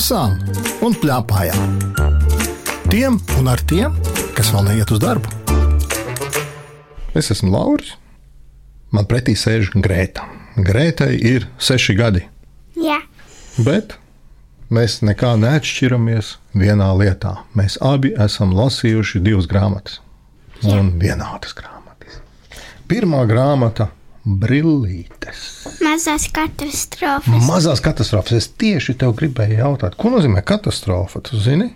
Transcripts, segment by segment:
lasām un plēpājām. Tiem un ar tiem, kas vēl neiet uz darbu. Es esmu Lauris. Man pretī sēž Grēta. Grētai ir seši gadi, Jā, bet mēs nekā neatšķiramies vienā lietā. Mēs abi esam lasījuši divas grāmatas, un vienādas grāmatas. Pirmā grāmata - Brillītes. Mazās katastrofas. Mazās katastrofas. Es tieši tev gribēju jautāt, ko nozīmē katastrofa? Tu zini?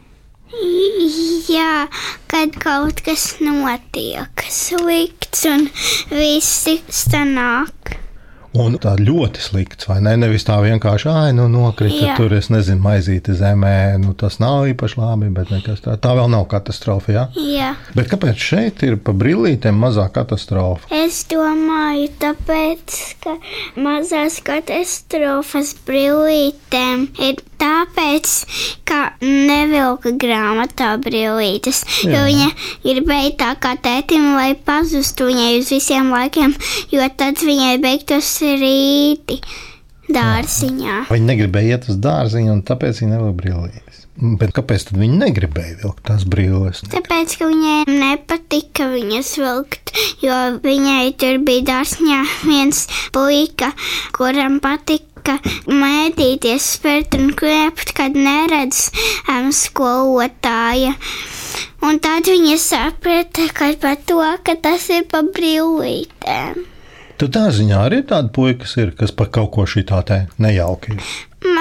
Jā, kad kaut kas notiek slikts un visi sanāk. Un tā ļoti slikts, vai ne? Nevis tā vienkārši, ah, nu, nokrita Jā. tur, es nezinu, maizīte zemē. Nu, tas nav īpaši labi, bet nekas tā. Tā vēl nav katastrofa. Ja? Jā. Bet kāpēc šeit ir pa brīvītēm mazā katastrofa? Es domāju, tāpēc, ka mazās katastrofas brīvītēm ir tāpēc, ka nevilka grāmatā brīvītes. Jo Jā. viņa gribēja tā kā tētim, lai pazustu viņai uz visiem laikiem, jo tad viņai beigtos rīti dārziņā. Viņi negribēja iet uz dārziņu, un tāpēc viņi nevilka brīvības. Bet kāpēc viņi negribēja vilkt tās brīvības? Tāpēc, ka viņai nepatika viņas vilkt, jo viņai tur bija dārsņā viens puika, kuram patika mēdīties, spērt un kvēpt, kad neredz um, skolotāja. Un tad viņa saprata, ka par to, ka tas ir pa brīvītēm. Tur dārziņā arī ir tādi puiši, kas ir, kas par kaut ko šī tā te nejauki.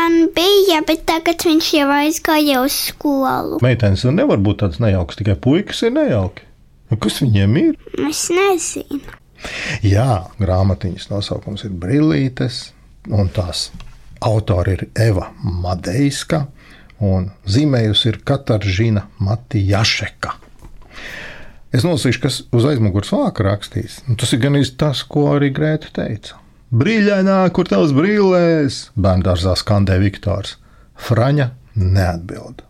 Man bija, bet tagad viņš jau aizgāja uz skolu. Meitenes jau nevar būt tādas nejaukas, tikai puikas ir nejauki. Nu, kas viņiem ir? Es nezinu. Jā, grāmatiņas nosaukums ir Brīlītes, un tās autori ir Eva Madeiska, un zīmējusi ir Kataržina Matijašeka. Es nolasīšu, kas uz aizmugures vāka rakstīts. Nu, tas ir gan tas, ko arī Grēta teica. Brīļainā, kur tavs brīlēs? Bērngārzā skandē Viktors. Fraņa neatbild.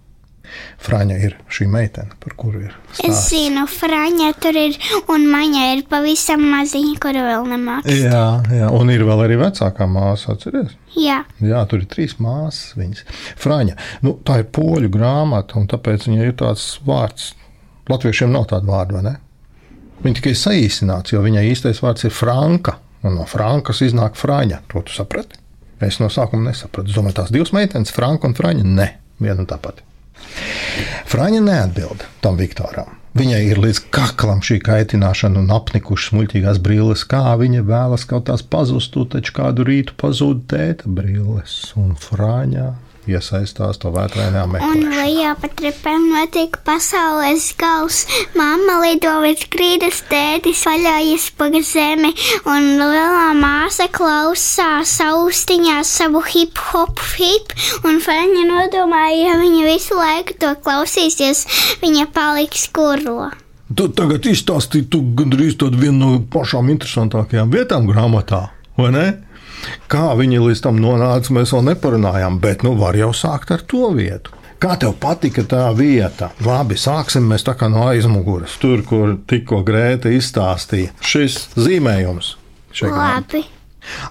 Fraņa ir šī meitene, par kuru ir Es stāsts. zinu, Fraņa tur ir, un maņa ir pavisam maziņa, kuru vēl nemāks. Jā, jā, un ir vēl arī vecākā māsa, atcerieties. Jā, Jā, tur ir trīs māsas. Viņas. Frāņa, nu, tā ir poļu grāmata, un tāpēc viņai ir tāds vārds. Latviešiem nav tāda vārda, vai ne? Viņa tikai saīsināts, jo viņai īstais vārds ir Franka. Un no Frankas iznāk Frāņa. To tu saprati? Es no sākuma nesapratu. Es domāju, tās divas meitenes, Franka un Frāņa, ne, viena un tā pati. Frāņa neatbild tam Viktoram. Viņai ir līdz kaklam šī kaitināšana un apnikušas muļķīgās brilles, kā viņa vēlas kaut tās pazustu, taču kādu rītu pazūd tēta brilles, un Frāņā iesaistās to vētrainā un meklēšanā. lejā pa trepēm notiek pasaules gals. Māma lido virs grīdas, tētis vaļājas pa zemi, un lielā māsa klausās austiņā savu hip hop hip, un Fraņa nodomāja, ja viņa visu laiku to klausīsies, viņa paliks kurlo. Tu tagad izstāstīji, tu gandrīz tādu vienu no pašām interesantākajām vietām grāmatā, vai ne? Kā viņi līdz tam nonāca, mēs vēl neparunājām, bet nu var jau sākt ar to vietu. Kā tev patika tā vieta? Labi, sāksim mēs tā kā no aizmugures, tur, kur tikko Grēta izstāstīja. Šis zīmējums. grāmatā. Labi.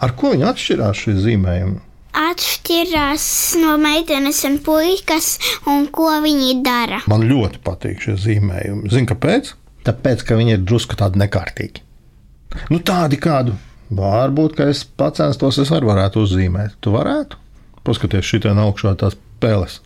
Ar ko viņi atšķirās šie zīmējumi? Atšķirās no meitenes un puikas, un ko viņi dara. Man ļoti patīk šie zīmējumi. Zini, kāpēc? Tāpēc, ka viņi ir drusku tādi nekārtīgi. Nu, tādi kādu. Varbūt, ka es pats censtos, es arī varētu uzzīmēt. Tu varētu? Paskaties, šī tā augšā tās peles.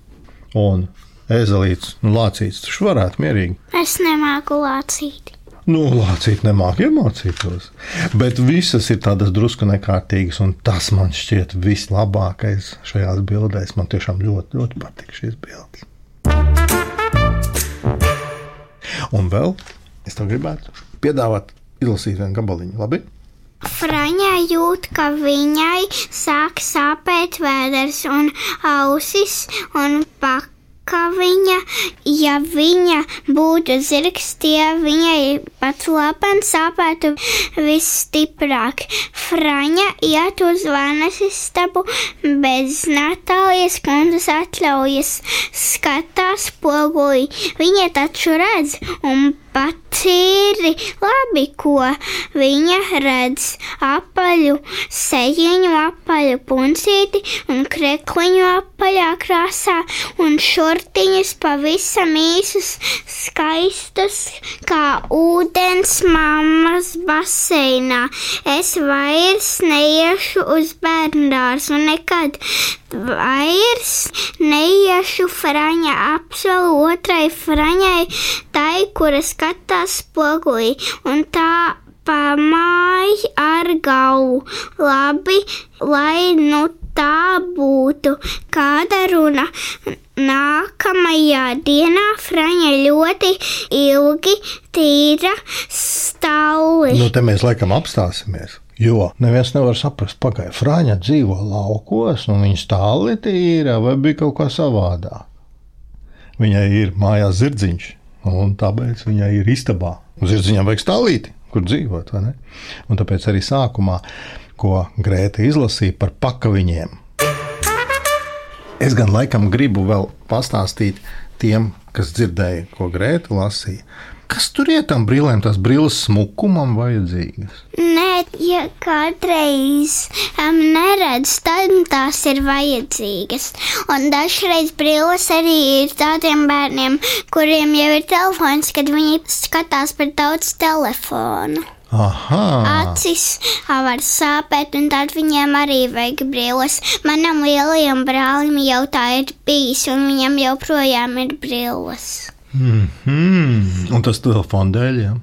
Un ezelīts, nu, lācīts, tas varētu mierīgi. Es nemāku lācīt. Nu, lācīt nemāk iemācītos. Bet visas ir tādas drusku nekārtīgas, un tas man šķiet vislabākais šajās bildēs. Man tiešām ļoti, ļoti patīk šīs bildes. Un vēl es tev gribētu piedāvāt izlasīt vienu gabaliņu. Labi? Fraņā jūt, ka viņai sāk sāpēt vēders un ausis un pakaļ. Viņa, ja viņa būtu zirgs, tie viņai pat lapan sāpētu visstiprāk. Fraņa iet uz vānas istabu bez Natālijas kundzes atļaujas, skatās pogulī. Viņa taču redz un pacīri labi, ko? Viņa redz apaļu, sejiņu apaļu puncīti un krekliņu apaļā krāsā un šortiņas pavisam īsus, skaistus kā ūdens mammas baseinā. Es vairs neiešu uz bērndārzu nekad. Vairs neiešu fraņa apsolu otrai fraņai, tai, kura skatās spogulī, un tā pamāj ar galvu. Labi, lai nu tā būtu kāda runa. Nākamajā dienā Fraņa ļoti ilgi tīra stāli. Nu, te mēs laikam apstāsimies. Jo neviens nevar saprast, pagaidi, Frāņa dzīvo laukos, un viņa stāli tīra vai bija kaut kā savādāk. Viņai ir mājās zirdziņš, un tāpēc viņai ir istabā. Zirdziņam vajag stāvīt, kur dzīvot? Un tāpēc arī sākumā, ko Grēta izlasīja par pakaviņiem, Es gan laikam gribu vēl pastāstīt tiem, kas dzirdēja, ko Grēta lasīja. Kas tur ir tam brīlēm, tās brilles smukumam vajadzīgas? Nē, ja kādreiz um, neredz, tad tās ir vajadzīgas. Un dažreiz brilles arī ir tādiem bērniem, kuriem jau ir telefons, kad viņi skatās par daudz telefonu. Aha. Acis var sāpēt, un tad viņiem arī vajag brilles. Manam lielajam brālim jau tā ir bijis, un viņam joprojām ir brilles. Mm. Un tas telefona dēļ, jā.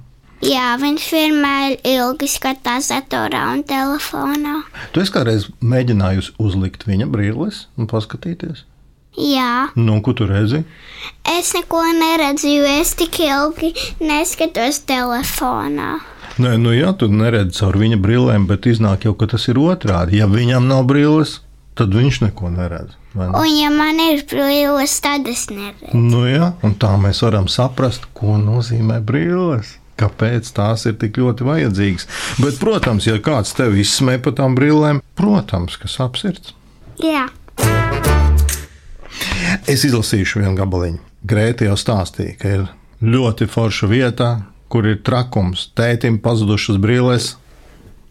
Jā, viņš vienmēr ilgi skatās datorā un telefonā. Tu esi kādreiz mēģinājusi uzlikt viņa brilles un paskatīties? Jā, Nu, ko tu redzi? es neko neredzu, jo es tik ilgi neskatos telefonā. Nē, nu jā, tu neredzi caur viņa brillēm, bet iznāk jau, ka tas ir otrādi. Ja viņam nav brilles, tad viņš neko neredz. ne? Un ja man ir brilles, tad es neredzu. Nu, jā, un tā mēs varam saprast, ko nozīmē brilles. Kāpēc tās ir tik ļoti vajadzīgas? Bet, protams, ja kāds tevi izsmē par tām brillēm, protams, kas apsirds. Jā, Es izlasīšu vienu gabaliņu. Grēta jau stāstīja, ka ir ļoti forša vieta, kur ir trakums. Tētim pazudušas brilles,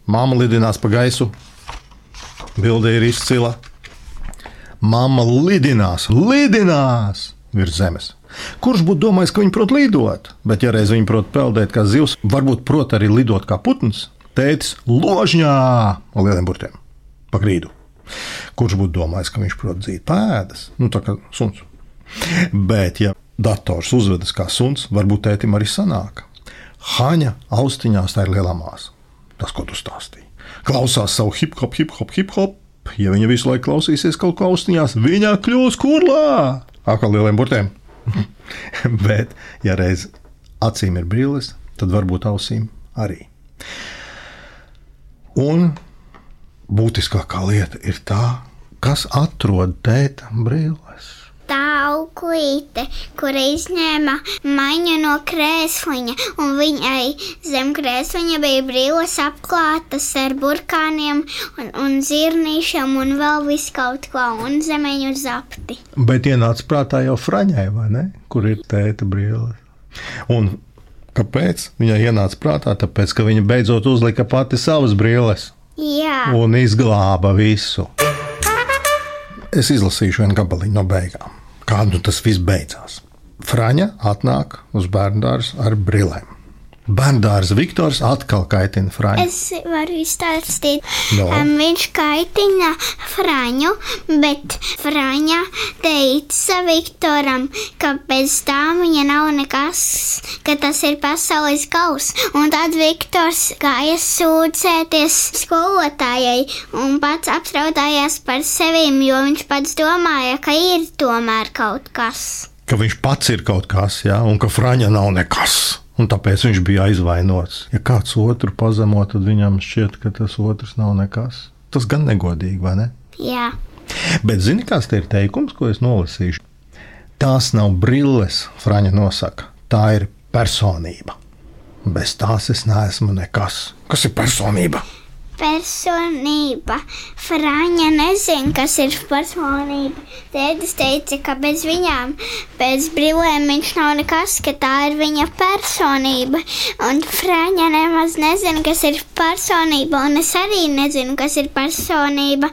māma lidinās pa gaisu, bilde ir izcila. Māma lidinās, lidinās virs zemes. Kurš būtu domājis, ka viņi prot lidot? Bet, ja reiz viņi prot peldēt kā zivs, varbūt prot arī lidot kā putns. Tētis ložņā ar lieliem burtiem pa grīdu. Kurš būtu domājis, ka viņš prot dzīt pēdas? Nu, tā kā suns. Bet, ja dators uzvedas kā suns, varbūt tētim arī sanāk. Haņa austiņās tā ir lielā māsa. Tas, ko tu stāstīji. Klausās savu hip hop, hip hop, hip hop. Ja viņa visu laiku klausīsies kaut kā austiņās, viņa kļūs kurlā. Akā lieliem burtiem. Bet, ja reiz acīm ir brilles, tad varbūt ausīm arī. Un būtiskākā lieta ir tā, kas atrod tēta brilles. Tā auklīte, kura izņēma maiņu no krēsliņa, un viņai zem krēsliņa bija brīvas apklātas ar burkāniem un, un zirnīšiem un vēl viskaut ko, un zemeņu zapti. Bet ienāca prātā jau fraņai, vai ne? Kur ir tēta brilles? Un kāpēc viņai ienāca prātā? Tāpēc, ka viņa beidzot uzlika pati savas brilles Jā, un izglāba visu. Es izlasīšu vienu gabaliņu no beigām. Kā nu tas viss beidzās? Fraņa atnāk uz bērnu dārzu ar brillēm. Bērndārs Viktors atkal kaitina Fraņu. es varu izstāstīt. No. Um, viņš kaitina Fraņu, bet Fraņa teica Viktoram, ka bez tā viņa nav nekas, ka tas ir pasaules gals. Un tad Viktors gāja sūdzēties skolotājai un pats apstraudājās par sevi, jo viņš pats domāja, ka ir tomēr kaut kas. ka viņš pats ir kaut kas, ja, un ka Fraņa nav nekas. Un tāpēc viņš bija aizvainots. Ja kāds otru pazemo, tad viņam šķiet, ka tas otrs nav nekas. Tas gan negodīgi, vai ne? Jā, Bet zini, kāds te ir teikums, ko es nolasīšu? Tās nav brilles, Fraņa nosaka. Tā ir personība. Bez tās es neesmu nekas. Kas ir personība? Personība. Frāņa nezina, kas ir personība. Tētis teica, ka bez viņām, bez brīvlēm viņš nav nekas, ka tā ir viņa personība. Un Frāņa nemaz nezina, kas ir personība, un es arī nezinu, kas ir personība,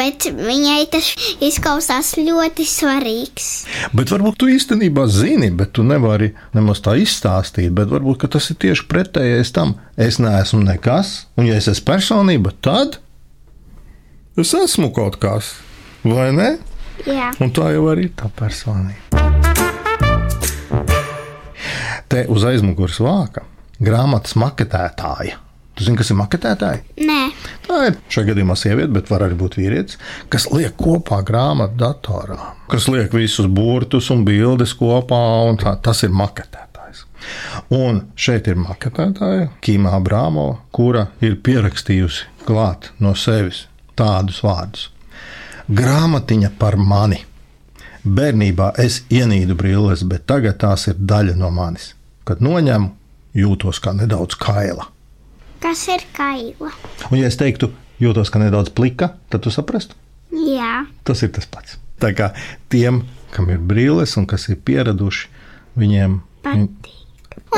bet viņai tas izklausās ļoti svarīgs. Bet varbūt tu īstenībā zini, bet tu nevari nemaz tā izstāstīt. Bet varbūt tas ir tieši pretējais tam. Es neesmu nekas, un ja es esmu personība, tad es esmu kaut kas, vai ne? Jā. Un tā jau ir tā personība. Te uz aizmugures vāka grāmatas maketētāja. Tu zini, kas ir maketētāji? Nē, Tā ir šajā gadījumā sieviete, bet var arī būt vīrietis, kas liek kopā grāmatu datorā, kas liek visus burtus un bildes kopā, un tā, tas ir maketētājs. Un šeit ir maketētāja Kīmā Brāmo, kura ir pierakstījusi klāt no sevis tādus vārdus: Grāmatiņa par mani. Bērnībā es ienīdu brilles, bet tagad tās ir daļa no manis. Kad noņemu, jūtos kā nedaudz kaila. kas ir kaila? Un, ja es teiktu, jūtos kā nedaudz plika, tad tu saprastu, Jā, tas ir tas pats. Tā kā tiem, kam ir brilles un kas ir pieraduši, viņiem viņ- patīk.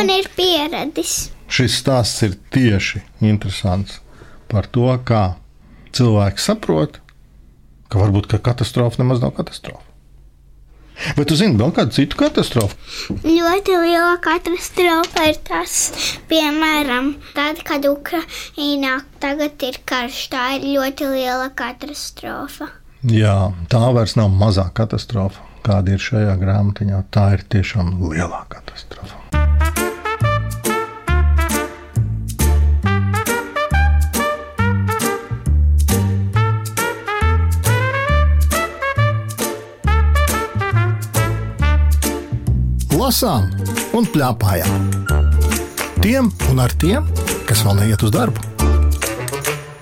Un ir pieradis. šis stāsts ir tieši interesants par to, kā cilvēks saprot, ka varbūt ka katastrofa nemaz nav katastrofa. Bet tu zini vēl kādu citu katastrofu? Ļoti liela katastrofa ir tas, piemēram, tad, kad Ukrainā tagad ir karš. Tā ir ļoti liela katastrofa. Jā, tā vairs nav mazā katastrofa, kāda ir šajā grāmatiņā. Tā ir tiešām lielā katastrofa. Lasām un plēpājām. Tiem un ar tiem, kas vēl neiet uz darbu.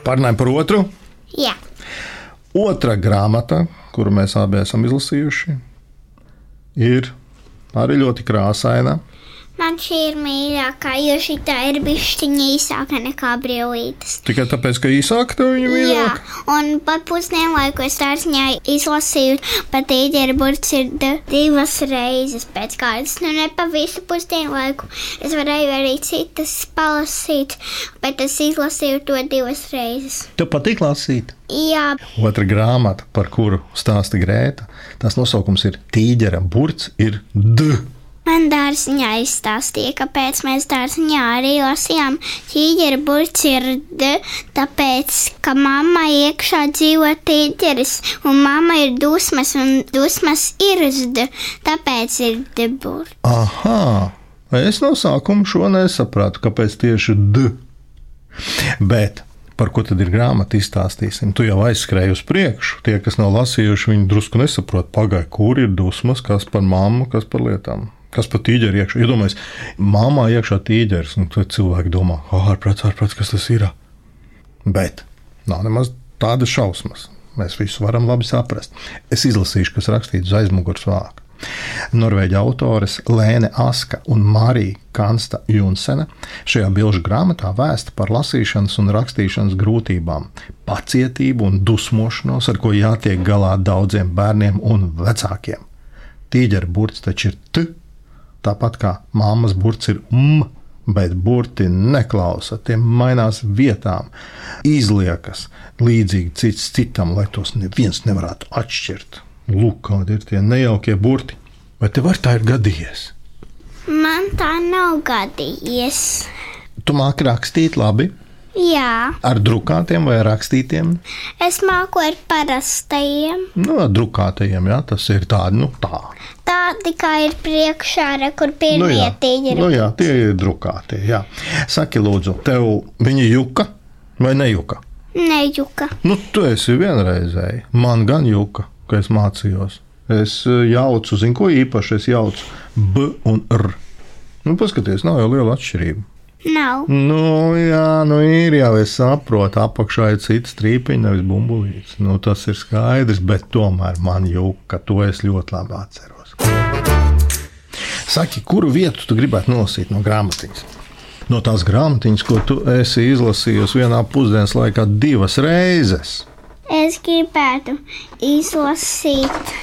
Parunājam par otru. Jā, Otra grāmata, kuru mēs abi esam izlasījuši, ir arī ļoti krāsaina. Man šī ir mīļākā, jo šī tā ir bišķiņa īsāka nekā brīvītes. Tikai tāpēc, ka īsāk tev viņa Jā, mīlāk. un pat pusdienlaiku es dārziņā izlasīju, pat īģeru burts ir d- divas reizes pēc kādas, nu ne pa visu pusdienlaiku. Es varēju arī citas palasīt, bet es izlasīju to divas reizes. Tev patīk lasīt. Jā, Otra grāmata, par kuru stāsta Grēta, tās nosaukums ir Tīģera burts, ir D. man dārziņā izstāstīja, kāpēc mēs dārziņā arī lasījām ir d, tāpēc, ka mamma iekšā dzīvo tīģeris, un mamma ir dusmas, un dusmas ir d, tāpēc ir d burts. Aha, es no sākuma šo nesapratu, kāpēc tieši D. Bet par ko tad ir grāmata, izstāstīsim. Tu jau aizskrēji uz priekšu. Tie, kas nav lasījuši, viņi drusku nesaprot, pagaidi, kur ir dusmas, kas par mammu, kas par lietām. Kas par tīģeri iekšā? Iedomājieties, māmā iekšā tīģeris, un tad cilvēki domā, ārprāts, ārprāts, kas tas ir. Bet nav nemaz tādas šausmas. Mēs visu varam labi saprast. Es izlasīšu, kas rakstīts uz aizmugures vāka. Norvēģa autores Lēne Aska un Marija Kansta Junsene šajā bilžu grāmatā vēsta par lasīšanas un rakstīšanas grūtībām, pacietību un dusmošanos, ar ko jātiek galā daudziem bērniem un vecākiem. Tīģeru burts taču ir T, tāpat kā māmas burts ir M, bet burti neklausa, tie mainās vietām, izliekas līdzīgi cits citam, lai tos neviens nevarētu atšķirt. Lūk, kādi ir tie nejaukie burti. Vai tev ar tā ir gadījies? Man tā nav gadījies. Tu māki rakstīt labi, Jā, ar drukātiem vai rakstītiem? es māku ar parastajiem. Nu, ar drukātajiem, jā, tas ir tādi, nu, tā. Kā ir priekšā, re, kur Nu, pirmie jā, tīģeri. nu, jā, tie ir drukātie. Jā. Saki, lūdzu, tev viņa juka vai nejuka? Nejuka. Nu, tu esi vienreizēji. Man gan juka, ka es mācījos. Es jaucu, zinu, ko īpaši es jaucu B un R. Nu, paskaties, nav jau liela atšķirība. Nav. Nu, jā, nu ir jau, es saprotu, apakšā ir cits strīpiņš, nevis bumbulīts. Nu, tas ir skaidrs, bet tomēr man jūka, to es ļoti labi atceros. Saki, kuru vietu tu gribētu nolasīt no grāmatiņas? No tās grāmatiņas, ko tu esi izlasījusi vienā pusdienas laikā divas reizes. Es gribētu izlasīt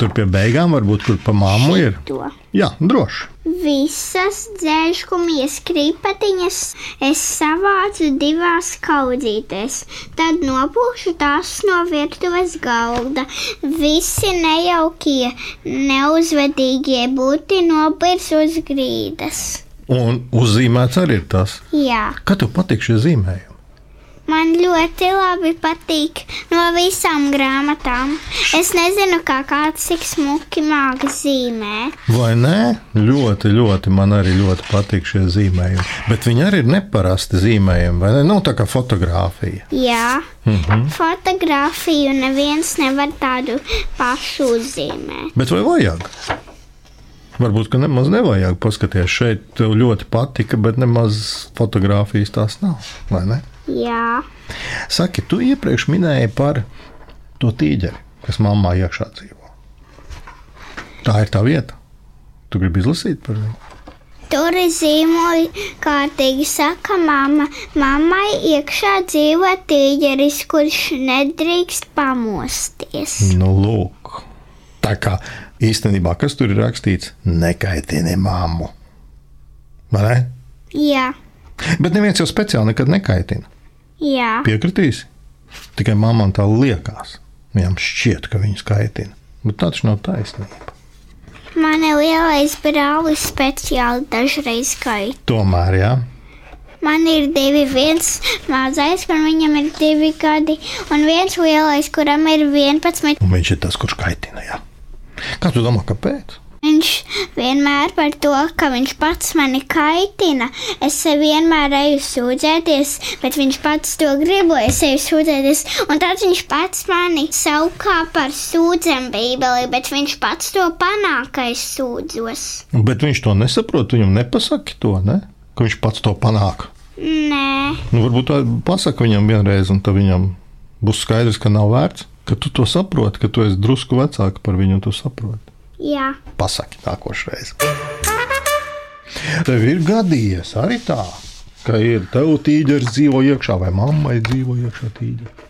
Tur pie beigām varbūt kur pa māmu ir. to. Jā, droši. Visas dzēškumijas kripatiņas es savācu divās kaudzītēs, tad nopūšu tās no virtuves galda. Visi nejaukie, neuzvedīgie būti nobirs uz grīdas. Un uzzīmēts arī ir tas. Jā, Kā tev patīk šie zīmējumi? Man ļoti labi patīk no visām grāmatām. Es nezinu, kā kāds tik smuki māca zīmēt. Vai ne? Ļoti, ļoti man arī ļoti patīk šie zīmējumi. Bet viņi arī ir neparasti zīmējumi, vai ne? Nu, tā kā fotografija. Jā, fotografiju neviens nevar tādu pašu uzzīmēt. Bet vai vajag? Varbūt, ka nemaz nevajag paskatīties šeit. Tev ļoti patika, bet nemaz fotografijas tās nav. Vai ne? Jā, Saki, tu iepriekš minēji par to tīģeri, kas mammā iekšā dzīvo. Tā ir tā vieta. Tu gribi izlasīt par viņu? tur ir zīmoļi, kārtīgi saka mamma. Mammai iekšā dzīvo tīģeris, kurš nedrīkst pamosties. Nu, lūk. Tā kā īstenībā, kas tur ir rakstīts, nekaitini mammu. Vai ne? Jā, Bet neviens jau speciāli nekad nekaitina. Jā, Piekritīsi? Tikai mammam tā liekas. Viņam šķiet, ka viņas kaitina. Bet tā taču nav taisnība. mani lielais brālis speciāli dažreiz kaita. Tomēr, jā. Man ir divi, viens mazais, kuram viņam ir divi gadi, un viens lielais, kuram ir 11. Un viņš ir tas, kurš kaitina. Jā. Kā tu domā, kāpēc? Viņš vienmēr par to, ka viņš pats mani kaitina. Es vienmēr eju sūdzēties, bet viņš pats to grib, lai es eju sūdzēties. Un tad viņš pats mani saukā par sūdzēm Bībelī, bet viņš pats to panāk, ka es sūdzos. Bet viņš to nesaprot. Viņam nepasaki to, ne? ka viņš pats to panāk. Nē, Nu, varbūt tā pasaka viņam vienreiz, un tad viņam būs skaidrs, ka nav vērts. Ka tu to saproti, ka tu esi drusku vecāka par viņu, un tu saproti. Jā, Pasaki nākošais. Tev ir gadījies arī tā, ka ir tev tīģeris dzīvo iekšā, vai mammai dzīvo iekšā tīģeris.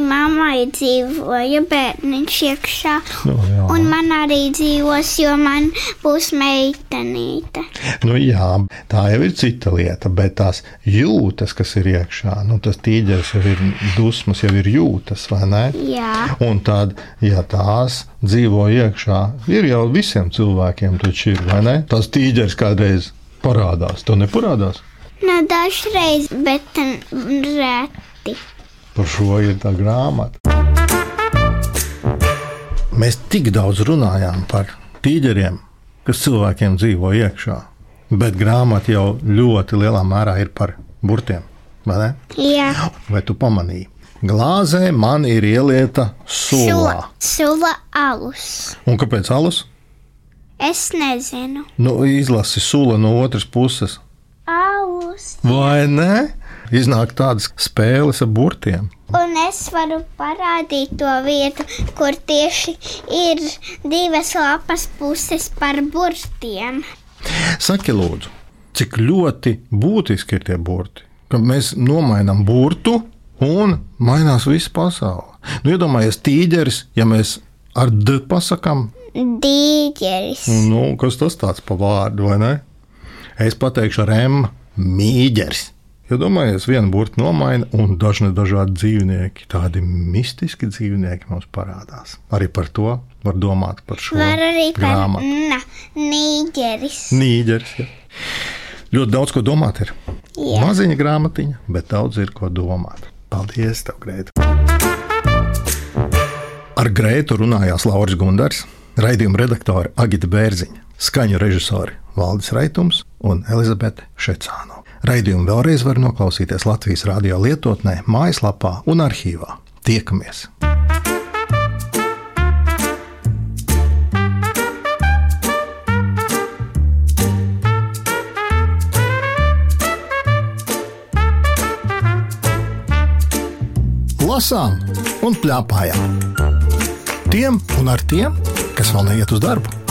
Manai mammai dzīvoja bērniņš iekšā. Nu, jā. Un man arī dzīvos, jo man būs meitenīte. Nu, jā, tā jau ir cita lieta, bet tās jūtas, kas ir iekšā, nu, tas tīģeris jau ir dusmas, jau ir jūtas, vai ne? Jā, Un tad, ja tās dzīvo iekšā, ir jau visiem cilvēkiem taču ir, vai ne? Tas tīģeris kādreiz parādās, to neparādās. nu dažreiz, bet reti. Par šo ir tā grāmata. Mēs tik daudz runājām par tīģeriem, kas cilvēkiem dzīvo iekšā, bet grāmata jau ļoti lielā mērā ir par burtiem. vai ne? Jā, Vai tu pamanīji? Glāzē man ir ielieta sula, sula. sula alus. Un kāpēc alus? Es nezinu. Nu, izlasi sula no otras puses. Alus. Vai ne? Iznāk tādas spēles ar burtiem. Un es varu parādīt to vietu, kur tieši ir divas lapas puses par burtiem. Saki, lūdzu, cik ļoti būtiski ir tie burti? Ka mēs nomainām burtu un mainās visa pasaule. Nu, iedomājieties, tīģeris, ja mēs ar D pasakām, Dīģeris. nu, kas tas tāds pa vārdu, vai ne? Es pateikšu ar M mīģeris. Iedomājieties, viena burta nomaina, un dažni dažādi dzīvnieki, tādi mistiski dzīvnieki mums parādās. Arī par to var domāt par šo Var arī par grāmatu. na, nīģeris. Nīģeris. Ja. Ļoti daudz ko domāt ir. Jā. Maziņa grāmatiņa, bet daudz ir ko domāt. Paldies, tev, Grēta. Ar Grētu runājās Lauris Gundars, raidījuma redaktore Agita Bērziņa, skaņu režisori Valdis Raitums un Elizabete Šecāno. Raidījumu vēlreiz var noklausīties Latvijas radio lietotnē, mājaslapā un arhīvā. Tiekamies! Lasām un plēpājām. Tiem un ar tiem, kas vēl neiet uz darbu.